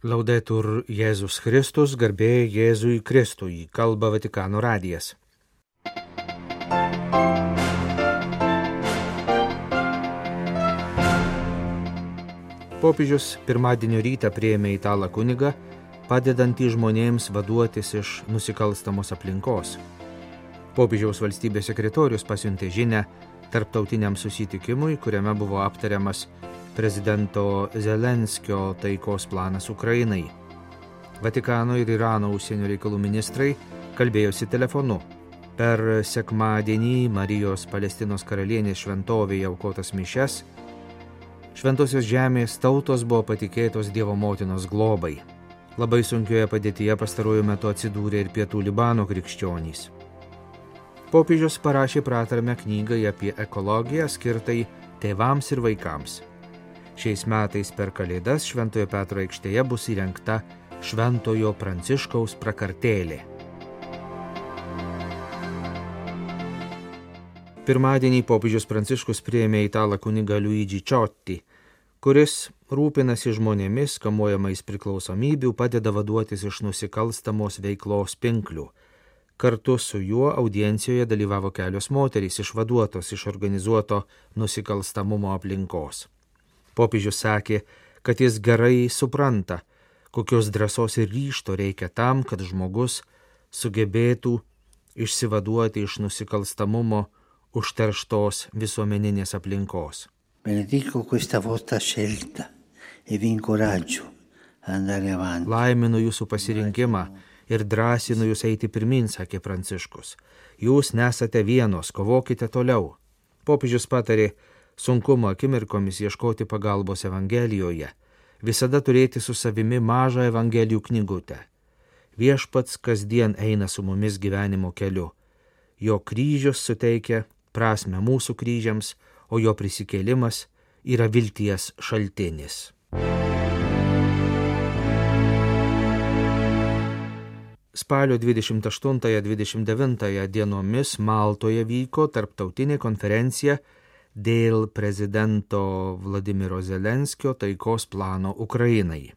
Laudetur Jėzus Kristus, garbė Jėzui Kristui, kalba Vatikano radijas. Popiežius pirmadienio rytą prieėmė italą kunigą, padedantį žmonėms vaduotis iš nusikalstamos aplinkos. Popiežiaus valstybės sekretorius pasiuntė žinę tarptautiniam susitikimui, kuriame buvo aptariamas prezidento Zelenskio taikos planas Ukrainai. Vatikano ir Irano užsienio reikalų ministrai kalbėjosi telefonu. Per sekmadienį Marijos Palestinos karalienės šventovėje aukotas mišes Šventosios žemės tautos buvo patikėtos Dievo motinos globai. Labai sunkioje padėtyje pastaruoju metu atsidūrė ir pietų Libano krikščionys. Popiežius parašė pratarmę knygai apie ekologiją skirtai tėvams ir vaikams. Šiais metais per Kalėdas Šventojo Petro aikštėje bus įrengta Šventojo Pranciškaus prakartėlė. Pirmadienį popiežius Pranciškus prieėmė italą kunigą Luigi Čiotti, kuris rūpinasi žmonėmis, kamuojamais priklausomybių, padeda vaduotis iš nusikalstamos veiklos pinklių. Kartu su juo audiencijoje dalyvavo kelios moterys išvaduotos iš organizuoto nusikalstamumo aplinkos. Popiežius sakė, kad jis gerai supranta, kokios drąsos ir ryšto reikia tam, kad žmogus sugebėtų išsivaduoti iš nusikalstamumo užterštos visuomeninės aplinkos. Benedico questa vostra scelta e vi incoraggio andare avanti. Laiminu jūsų pasirinkimą ir drąsinu jūs eiti pirmin, sakė Pranciškus. Jūs nesate vienos, kovokite toliau. Popiežius patarė, sunkumo akimirkomis ieškoti pagalbos Evangelijoje, visada turėti su savimi mažą Evangelijų knygutę. Viešpats kasdien eina su mumis gyvenimo keliu. Jo kryžius suteikia prasme mūsų kryžiams, o jo prisikėlimas yra vilties šaltinis. Spalio 28-29 dienomis Maltoje vyko tarptautinė konferencija dėl prezidento Vladimiro Zelenskio taikos plano Ukrainai.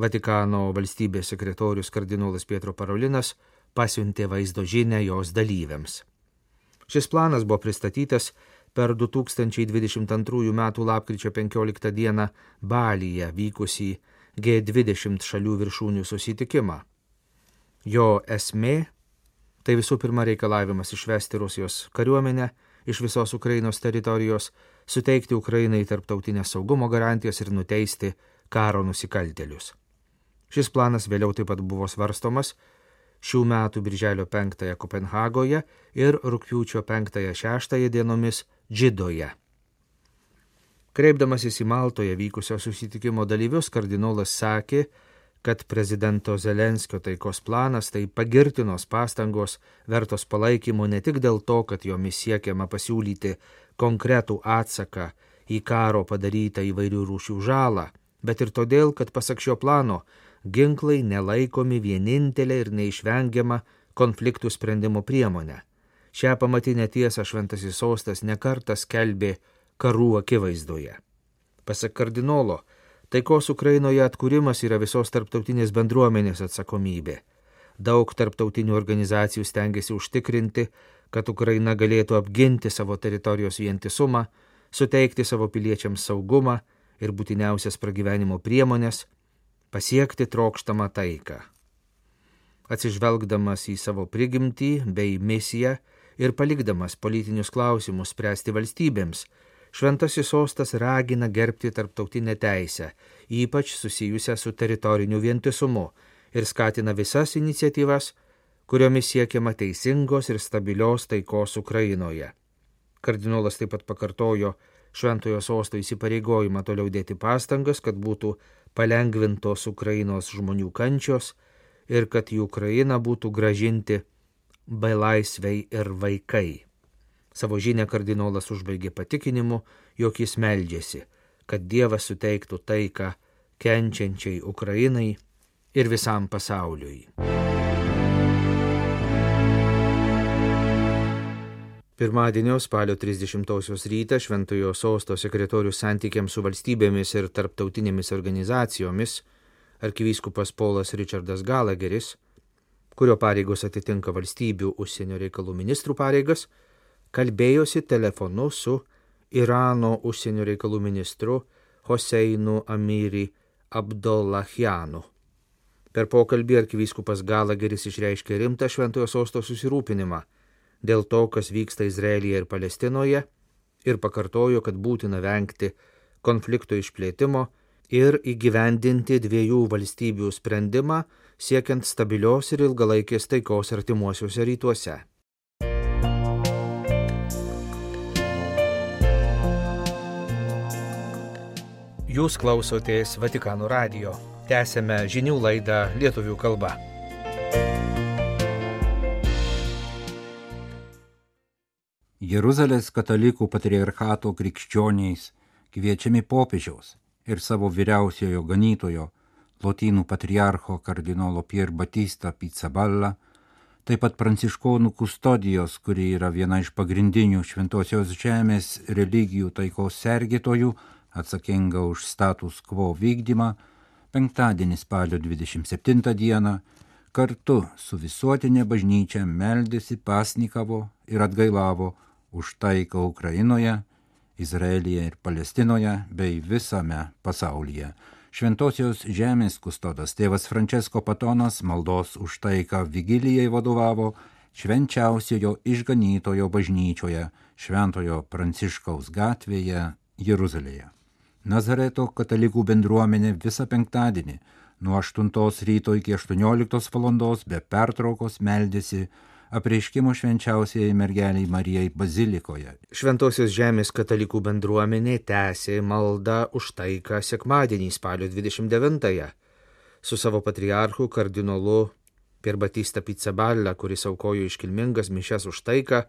Vatikano valstybės sekretorius kardinolas Pietro Parolinas pasiuntė vaizdo žinę jos dalyviams. Šis planas buvo pristatytas per 2022 m. lapkričio 15 d. Balyje vykusį G20 šalių viršūnių susitikimą. Jo esmė - tai visų pirma reikalavimas išvesti Rusijos kariuomenę iš visos Ukrainos teritorijos, suteikti Ukrainai tarptautinės saugumo garantijas ir nuteisti karo nusikaltelius. Šis planas vėliau taip pat buvo svarstomas šių metų birželio 5 Kopenhagoje ir rūpiučio 5-6 dienomis Džidoje. Kreipdamasis į Maltoje vykusio susitikimo dalyvius, kardinolas sakė, kad prezidento Zelenskio taikos planas tai pagirtinos pastangos vertos palaikymo ne tik dėl to, kad jomis siekiama pasiūlyti konkretų atsaką į karo padarytą įvairių rūšių žalą, bet ir todėl, kad pasak šio plano ginklai nelaikomi vienintelė ir neišvengiama konfliktų sprendimo priemonė. Šią pamatinę tiesą šventasis sostas nekartas skelbė karų akivaizdoje. Pasak kardinolo, Taikos Ukrainoje atkūrimas yra visos tarptautinės bendruomenės atsakomybė. Daug tarptautinių organizacijų stengiasi užtikrinti, kad Ukraina galėtų apginti savo teritorijos vientisumą, suteikti savo piliečiams saugumą ir būtiniausias pragyvenimo priemonės, pasiekti trokštamą taiką. Atsižvelgdamas į savo prigimtį bei misiją ir palikdamas politinius klausimus spręsti valstybėms, Šventasis sostas ragina gerbti tarptautinę teisę, ypač susijusią su teritoriniu vientisumu, ir skatina visas iniciatyvas, kuriomis siekiama teisingos ir stabilios taikos Ukrainoje. Kardinolas taip pat pakartojo Šventojo sosto įsipareigojimą toliau dėti pastangas, kad būtų palengvintos Ukrainos žmonių kančios ir kad į Ukrainą būtų gražinti belaisviai ir vaikai. Savo žinę kardinolas užbaigė patikinimu, jog jis meldžiasi, kad Dievas suteiktų taiką kenčiančiai Ukrainai ir visam pasauliui. Pirmadienio spalio 30-osios rytą Šventojo sosto sekretorius santykiams su valstybėmis ir tarptautinėmis organizacijomis arkivyskupas Polas Richardas Galageris, kurio pareigos atitinka valstybių užsienio reikalų ministrų pareigas, kalbėjosi telefonu su Irano užsienio reikalų ministru Hoseinu Amiri Abdullahianu. Per pokalbį arkivyskupas Galageris išreiškė rimtą šventojo sosto susirūpinimą dėl to, kas vyksta Izraelyje ir Palestinoje ir pakartojo, kad būtina vengti konflikto išplėtimo ir įgyvendinti dviejų valstybių sprendimą siekiant stabilios ir ilgalaikės taikos artimuosiuose rytuose. Jūs klausotės Vatikano radio. Tęsėme žinių laidą lietuvių kalba. Jeruzalės katalikų patriarchato krikščioniais kviečiami popiežiaus ir savo vyriausiojo ganytojo, lotynų patriarcho kardinolo Pier Batista Pizzaballa, taip pat pranciškonų kustodijos, kuri yra viena iš pagrindinių šventosios žemės religijų taikos sergėtojų, atsakinga už status quo vykdymą, penktadienį spalio 27 dieną kartu su visuotinė bažnyčia meldėsi, pasnikavo ir atgailavo už taiką Ukrainoje, Izraelyje ir Palestinoje bei visame pasaulyje. Šventosios žemės kustodas tėvas Francesco Patonas maldos už taiką vigilijai vadovavo švenčiausiojo išganytojo bažnyčioje Šventojo Pranciškaus gatvėje Jeruzalėje. Nazareto katalikų bendruomenė visą penktadienį nuo 8 ryto iki 18 val. be pertraukos meldėsi apreiškimo švenčiausiai mergeliai Marijai bazilikoje. Šventosios žemės katalikų bendruomenė tęsė maldą už taiką sekmadienį spalio 29-ąją su savo patriarchu kardinolu Pierbatista Pizzaballa, kuris aukojo iškilmingas mišes už taiką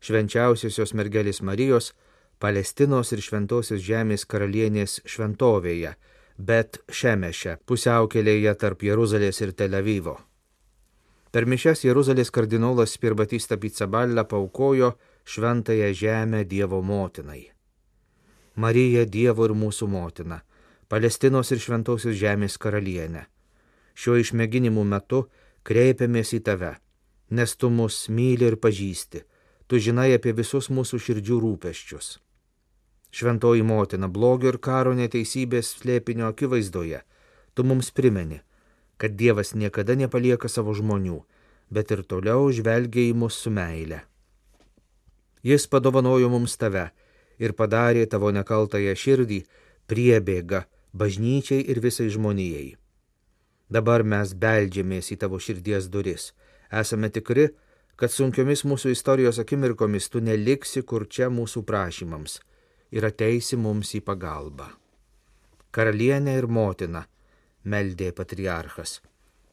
švenčiausiosios mergelės Marijos Palestinos ir Šventosios žemės karalienės šventovėje, bet Šemešė, pusiaukelėje tarp Jeruzalės ir Tel Avivo. Per mišes Jeruzalės kardinolas Pirbatista Pizzaballa paukojo šventąją žemę Dievo motinai. Marija Dievo ir mūsų motina, Palestinos ir Šventosios žemės karalienė. Šiuo išmėginimu metu kreipiamės į tave, nes tu mus myli ir pažįsti, tu žinai apie visus mūsų širdžių rūpeščius. Šventoji motina blogio ir karo neteisybės slėpinio akivaizdoje, tu mums primeni, kad Dievas niekada nepalieka savo žmonių, bet ir toliau žvelgia į mus su meile. Jis padovanojo mums tave ir padarė tavo nekaltąją širdį priebėgą bažnyčiai ir visai žmonijai. Dabar mes beldžiamės į tavo širdies duris. Esame tikri, kad sunkiomis mūsų istorijos akimirkomis tu neliksi kur čia mūsų prašymams ir ateisi mums į pagalbą. Karalienė ir motina, meldė patriarchas.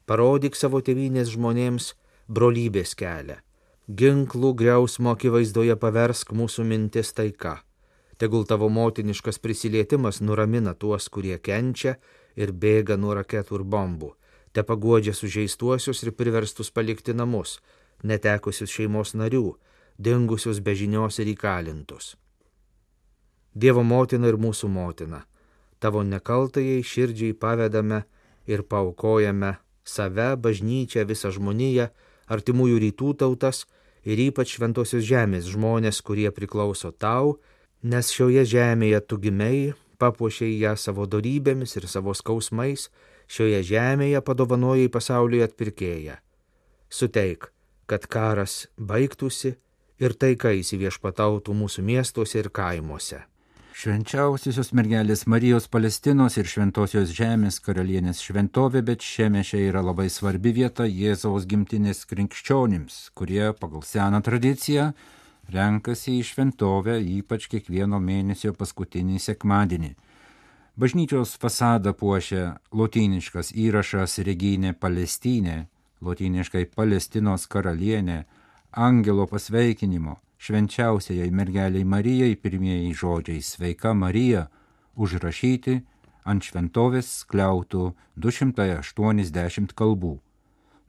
Parodyk savo tėvynės žmonėms brolybės kelią. Ginklų griausmo akivaizdoje paversk mūsų mintis taika. Tegul tavo motiniškas prisilietimas nuramina tuos, kurie kenčia ir bėga nuo raketų ir bombų. Te paguodžia sužeistuosius ir priverstus palikti namus, netekusius šeimos narių, dingusius be žinios ir įkalintus. Dievo motina ir mūsų motina tavo nekaltajai širdžiai pavedame ir paukojame save, bažnyčią, visą žmoniją, artimųjų rytų tautas ir ypač šventosios žemės žmonės, kurie priklauso tau, nes šioje žemėje tu gimei, papuošiai ją savo darybėmis ir savo skausmais, šioje žemėje padovanojai pasauliui atpirkėją. Suteik, kad karas baigtųsi ir taika įsiviešpatautų mūsų miestuose ir kaimuose. Švenčiausiosios mergelės Marijos Palestinos ir Šventosios žemės karalienės šventovė, bet šiame čia yra labai svarbi vieta Jėzaus gimtinės krikščionims, kurie pagal seną tradiciją renkasi į šventovę ypač kiekvieno mėnesio paskutinį sekmadienį. Bažnyčios fasadą puošia lotyniškas įrašas Reginė Palestinė, lotyniškai Palestinos karalienė, angelo pasveikinimo švenčiausiai mergeliai Marijai pirmieji žodžiai Sveika Marija užrašyti ant šventovės kliautų 280 kalbų.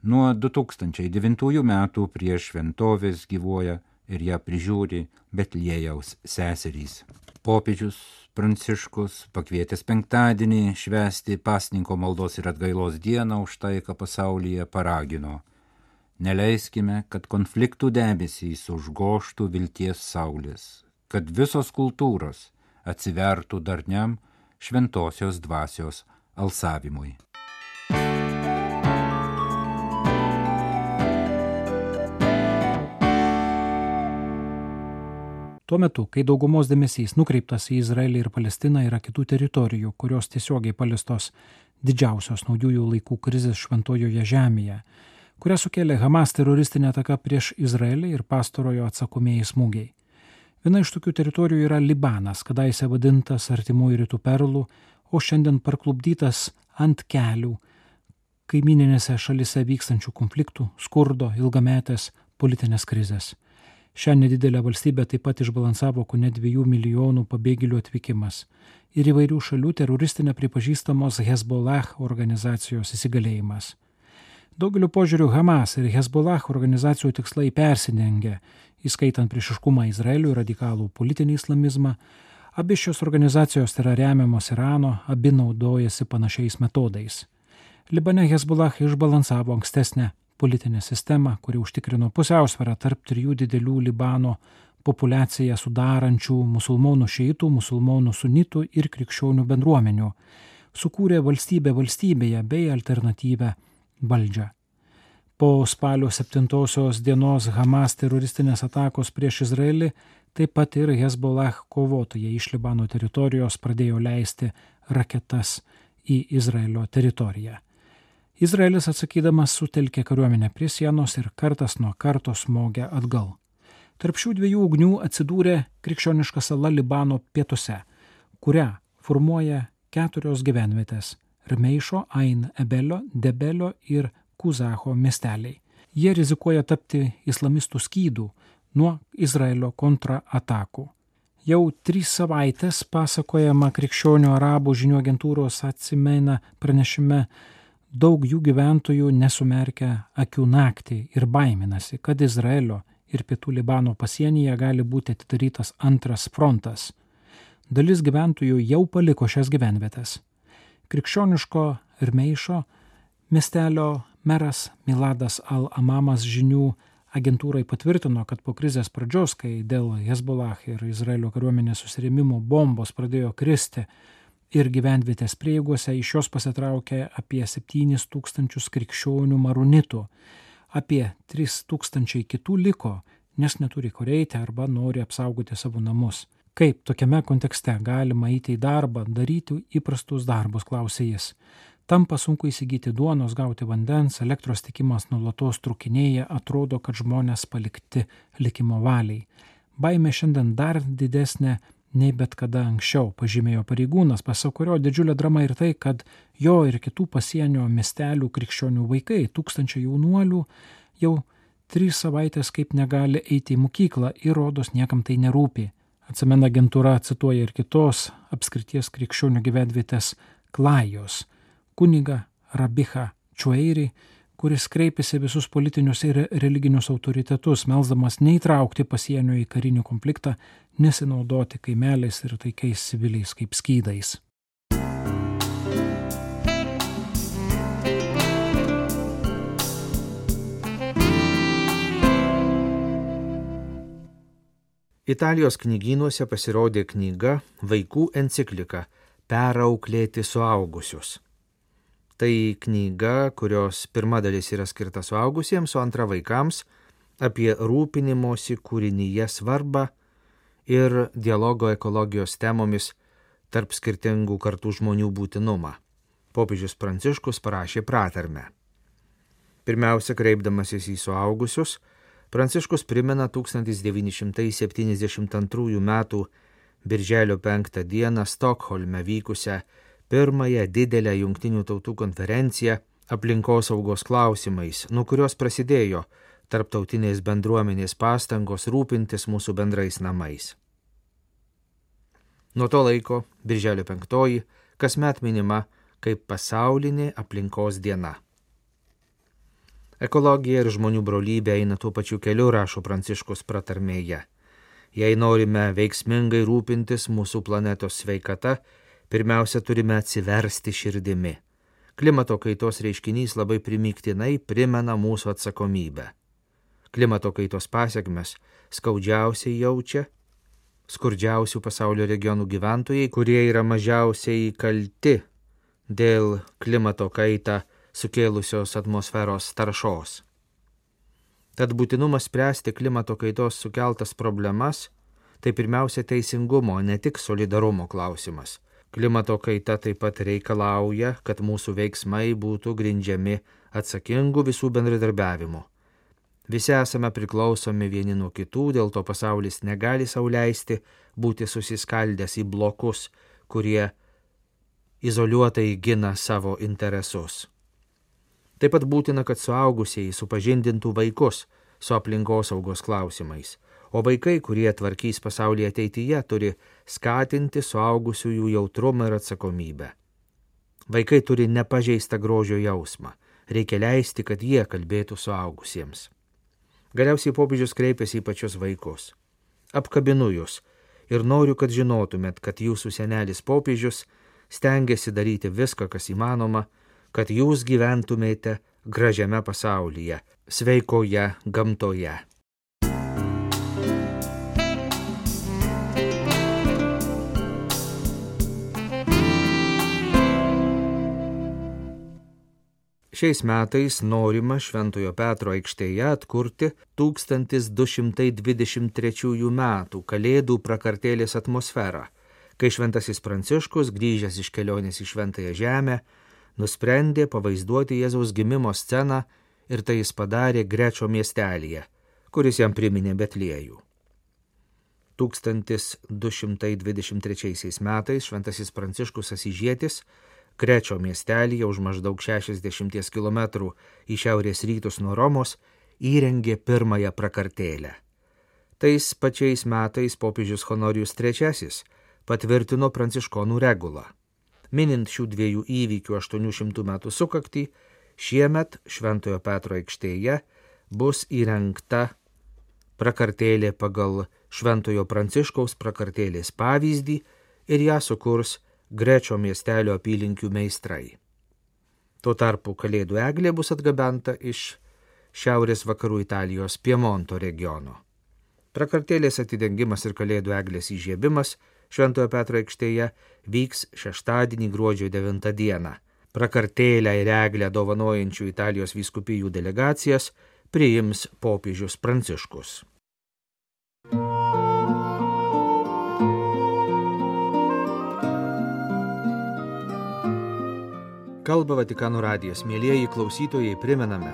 Nuo 2009 metų prie šventovės gyvuoja ir ją prižiūri Betlėjaus seserys. Popiežius Pranciškus pakvietęs penktadienį švesti pasninko maldos ir atgailos dieną už taiką pasaulyje paragino. Neleiskime, kad konfliktų debesys užgoštų vilties saulės, kad visos kultūros atsivertų darniam šventosios dvasios alsavimui. Tuo metu, kai daugumos dėmesys nukreiptas į Izraelį ir Palestiną, yra kitų teritorijų, kurios tiesiogiai palistos didžiausios naujųjų laikų krizės šventojoje žemėje, kurią sukėlė Hamas teroristinė ataka prieš Izraelį ir pastarojo atsakomieji smūgiai. Viena iš tokių teritorijų yra Libanas, kadaise vadintas artimųjų rytų perlų, o šiandien parklubdytas ant kelių kaimininėse šalise vykstančių konfliktų, skurdo, ilgametės politinės krizės. Šią nedidelę valstybę taip pat išbalansavo ko ne dviejų milijonų pabėgėlių atvykimas ir įvairių šalių teroristinė pripažįstamos Hezbollah organizacijos įsigalėjimas. Daugeliu požiūrių Hamas ir Hezbollah organizacijų tikslai persidengia, įskaitant priešiškumą Izraeliui, radikalų politinį islamizmą. Abi šios organizacijos yra remiamos Irano, abi naudojasi panašiais metodais. Libane Hezbollah išbalansavo ankstesnę politinę sistemą, kuri užtikrino pusiausvyrą tarp trijų didelių Libano populiaciją sudarančių musulmonų šeitų, musulmonų sunitų ir krikščionių bendruomenių, sukūrė valstybę valstybėje bei alternatyvę valdžią. Po spalio 7 dienos Hamas teroristinės atakos prieš Izraelį taip pat ir Hezbollah kovotojai iš Libano teritorijos pradėjo leisti raketas į Izraelio teritoriją. Izraelis atsakydamas sutelkė kariuomenę prie sienos ir kartas nuo karto smogė atgal. Tarp šių dviejų ugnių atsidūrė krikščioniška sala Libano pietuose, kurią formuoja keturios gyvenvietės - Rmeišo, Ain, Ebelio, Debelio ir Kuzacho miesteliai. Jie rizikuoja tapti islamistų skydų nuo Izraelio kontraatakų. Jau trys savaitės pasakojama krikščionių arabų žinių agentūros atsimena pranešime daug jų gyventojų nesumerkia akių naktį ir baiminasi, kad Izraelio ir pietų Libano pasienyje gali būti atidarytas antras frontas. Dalis gyventojų jau paliko šias gyvenvietės. Krikščioniško ir meišo miestelio meras Miladas Al-Amamas žinių agentūrai patvirtino, kad po krizės pradžios, kai dėl Hezbollah ir Izraelio kariuomenės susirėmimo bombos pradėjo kristi ir gyvenvietės prieigose iš jos pasitraukė apie 7 tūkstančius krikščionių marunitų, apie 3 tūkstančiai kitų liko, nes neturi kur eiti arba nori apsaugoti savo namus. Kaip tokiame kontekste galima eiti į darbą, daryti įprastus darbus, klausė jis. Tampa sunku įsigyti duonos, gauti vandens, elektros tikimas nulatos trukinėje, atrodo, kad žmonės palikti likimo valiai. Baimė šiandien dar didesnė nei bet kada anksčiau, pažymėjo pareigūnas, pasak kurio didžiulė drama ir tai, kad jo ir kitų pasienio miestelių krikščionių vaikai, tūkstančiai jaunuolių, jau trys savaitės kaip negali eiti į mokyklą ir rodos niekam tai nerūpi. Atsimena agentūra cituoja ir kitos apskrities krikščionių gyvenvietės Klajos, kuniga Rabicha Čueiri, kuris kreipėsi visus politinius ir religinius autoritetus, melzdamas neįtraukti pasienio į karinį konfliktą, nesinaudoti kaimeliais ir taikiais civiliais kaip skydais. Italijos knygynuose pasirodė knyga Vaikų enciklika Perauklėti suaugusius. Tai knyga, kurios pirma dalis yra skirta suaugusiems, o antra vaikams apie rūpinimosi kūrinyje svarbą ir dialogo ekologijos temomis tarp skirtingų kartų žmonių būtinumą. Popiežius Pranciškus parašė pratarmę. Pirmiausia, kreipdamasis į suaugusius, Pranciškus primena 1972 m. Birželio 5 d. Stokholme vykusią pirmąją didelę jungtinių tautų konferenciją aplinkosaugos klausimais, nuo kurios prasidėjo tarptautinės bendruomenės pastangos rūpintis mūsų bendrais namais. Nuo to laiko, Birželio 5, kasmet minima kaip pasaulinė aplinkos diena. Ekologija ir žmonių brolybė eina tuo pačiu keliu, rašo Pranciškus pratarmėje. Jei norime veiksmingai rūpintis mūsų planetos sveikata, pirmiausia turime atsiversti širdimi. Klimato kaitos reiškinys labai primiktinai primena mūsų atsakomybę. Klimato kaitos pasiekmes skaudžiausiai jaučia skurdžiausių pasaulio regionų gyventojai, kurie yra mažiausiai kalti dėl klimato kaitą sukėlusios atmosferos taršos. Tad būtinumas spręsti klimato kaitos sukeltas problemas - tai pirmiausia teisingumo, ne tik solidarumo klausimas. Klimato kaita taip pat reikalauja, kad mūsų veiksmai būtų grindžiami atsakingu visų bendradarbiavimu. Visi esame priklausomi vieni nuo kitų, dėl to pasaulis negali sauliaisti būti susiskaldęs į blokus, kurie izoliuotai gina savo interesus. Taip pat būtina, kad suaugusieji supažindintų vaikus su aplinkosaugos klausimais, o vaikai, kurie tvarkys pasaulį ateityje, turi skatinti suaugusiųjų jautrumą ir atsakomybę. Vaikai turi nepažeistą grožio jausmą, reikia leisti, kad jie kalbėtų suaugusiems. Galiausiai popiežius kreipiasi į pačius vaikus. Apkabinu jūs ir noriu, kad žinotumėt, kad jūsų senelis popiežius stengiasi daryti viską, kas įmanoma, kad jūs gyventumėte gražiame pasaulyje, sveikoje gamtoje. Šiais metais norima Šventojo Petro aikštėje atkurti 1223 metų Kalėdų prakartėlės atmosferą, kai Šventasis Pranciškus, grįžęs iš kelionės į Šventąją Žemę, nusprendė pavaizduoti Jėzaus gimimo sceną ir tai jis padarė Grečio miestelėje, kuris jam priminė Betliejų. 1223 metais Šventasis Pranciškus Asižėtis Grečio miestelėje už maždaug 60 km į šiaurės rytus nuo Romos įrengė pirmąją prakartėlę. Tais pačiais metais popiežius Honorijus III patvirtino pranciškonų regulą Minint šių dviejų įvykių 800 metų sukaktį, šiemet Šventojo Petro aikštėje bus įrengta prakartėlė pagal Šventojo Pranciškaus prakartėlės pavyzdį ir ją sukurs Grečio miestelio apylinkių meistrai. Tuo tarpu Kalėdų eglė bus atgabenta iš šiaurės vakarų Italijos Piemonto regiono. Prakartėlės atidengimas ir Kalėdų eglės įžiebimas Šventojo Petro aikštėje vyks šeštadienį gruodžio 9 dieną. Prakartėlę ir eglę dovanojančių Italijos vyskupijų delegacijas priims popiežius Pranciškus. Kalba Vatikano radijas. Mėlyjeji klausytojai, primename,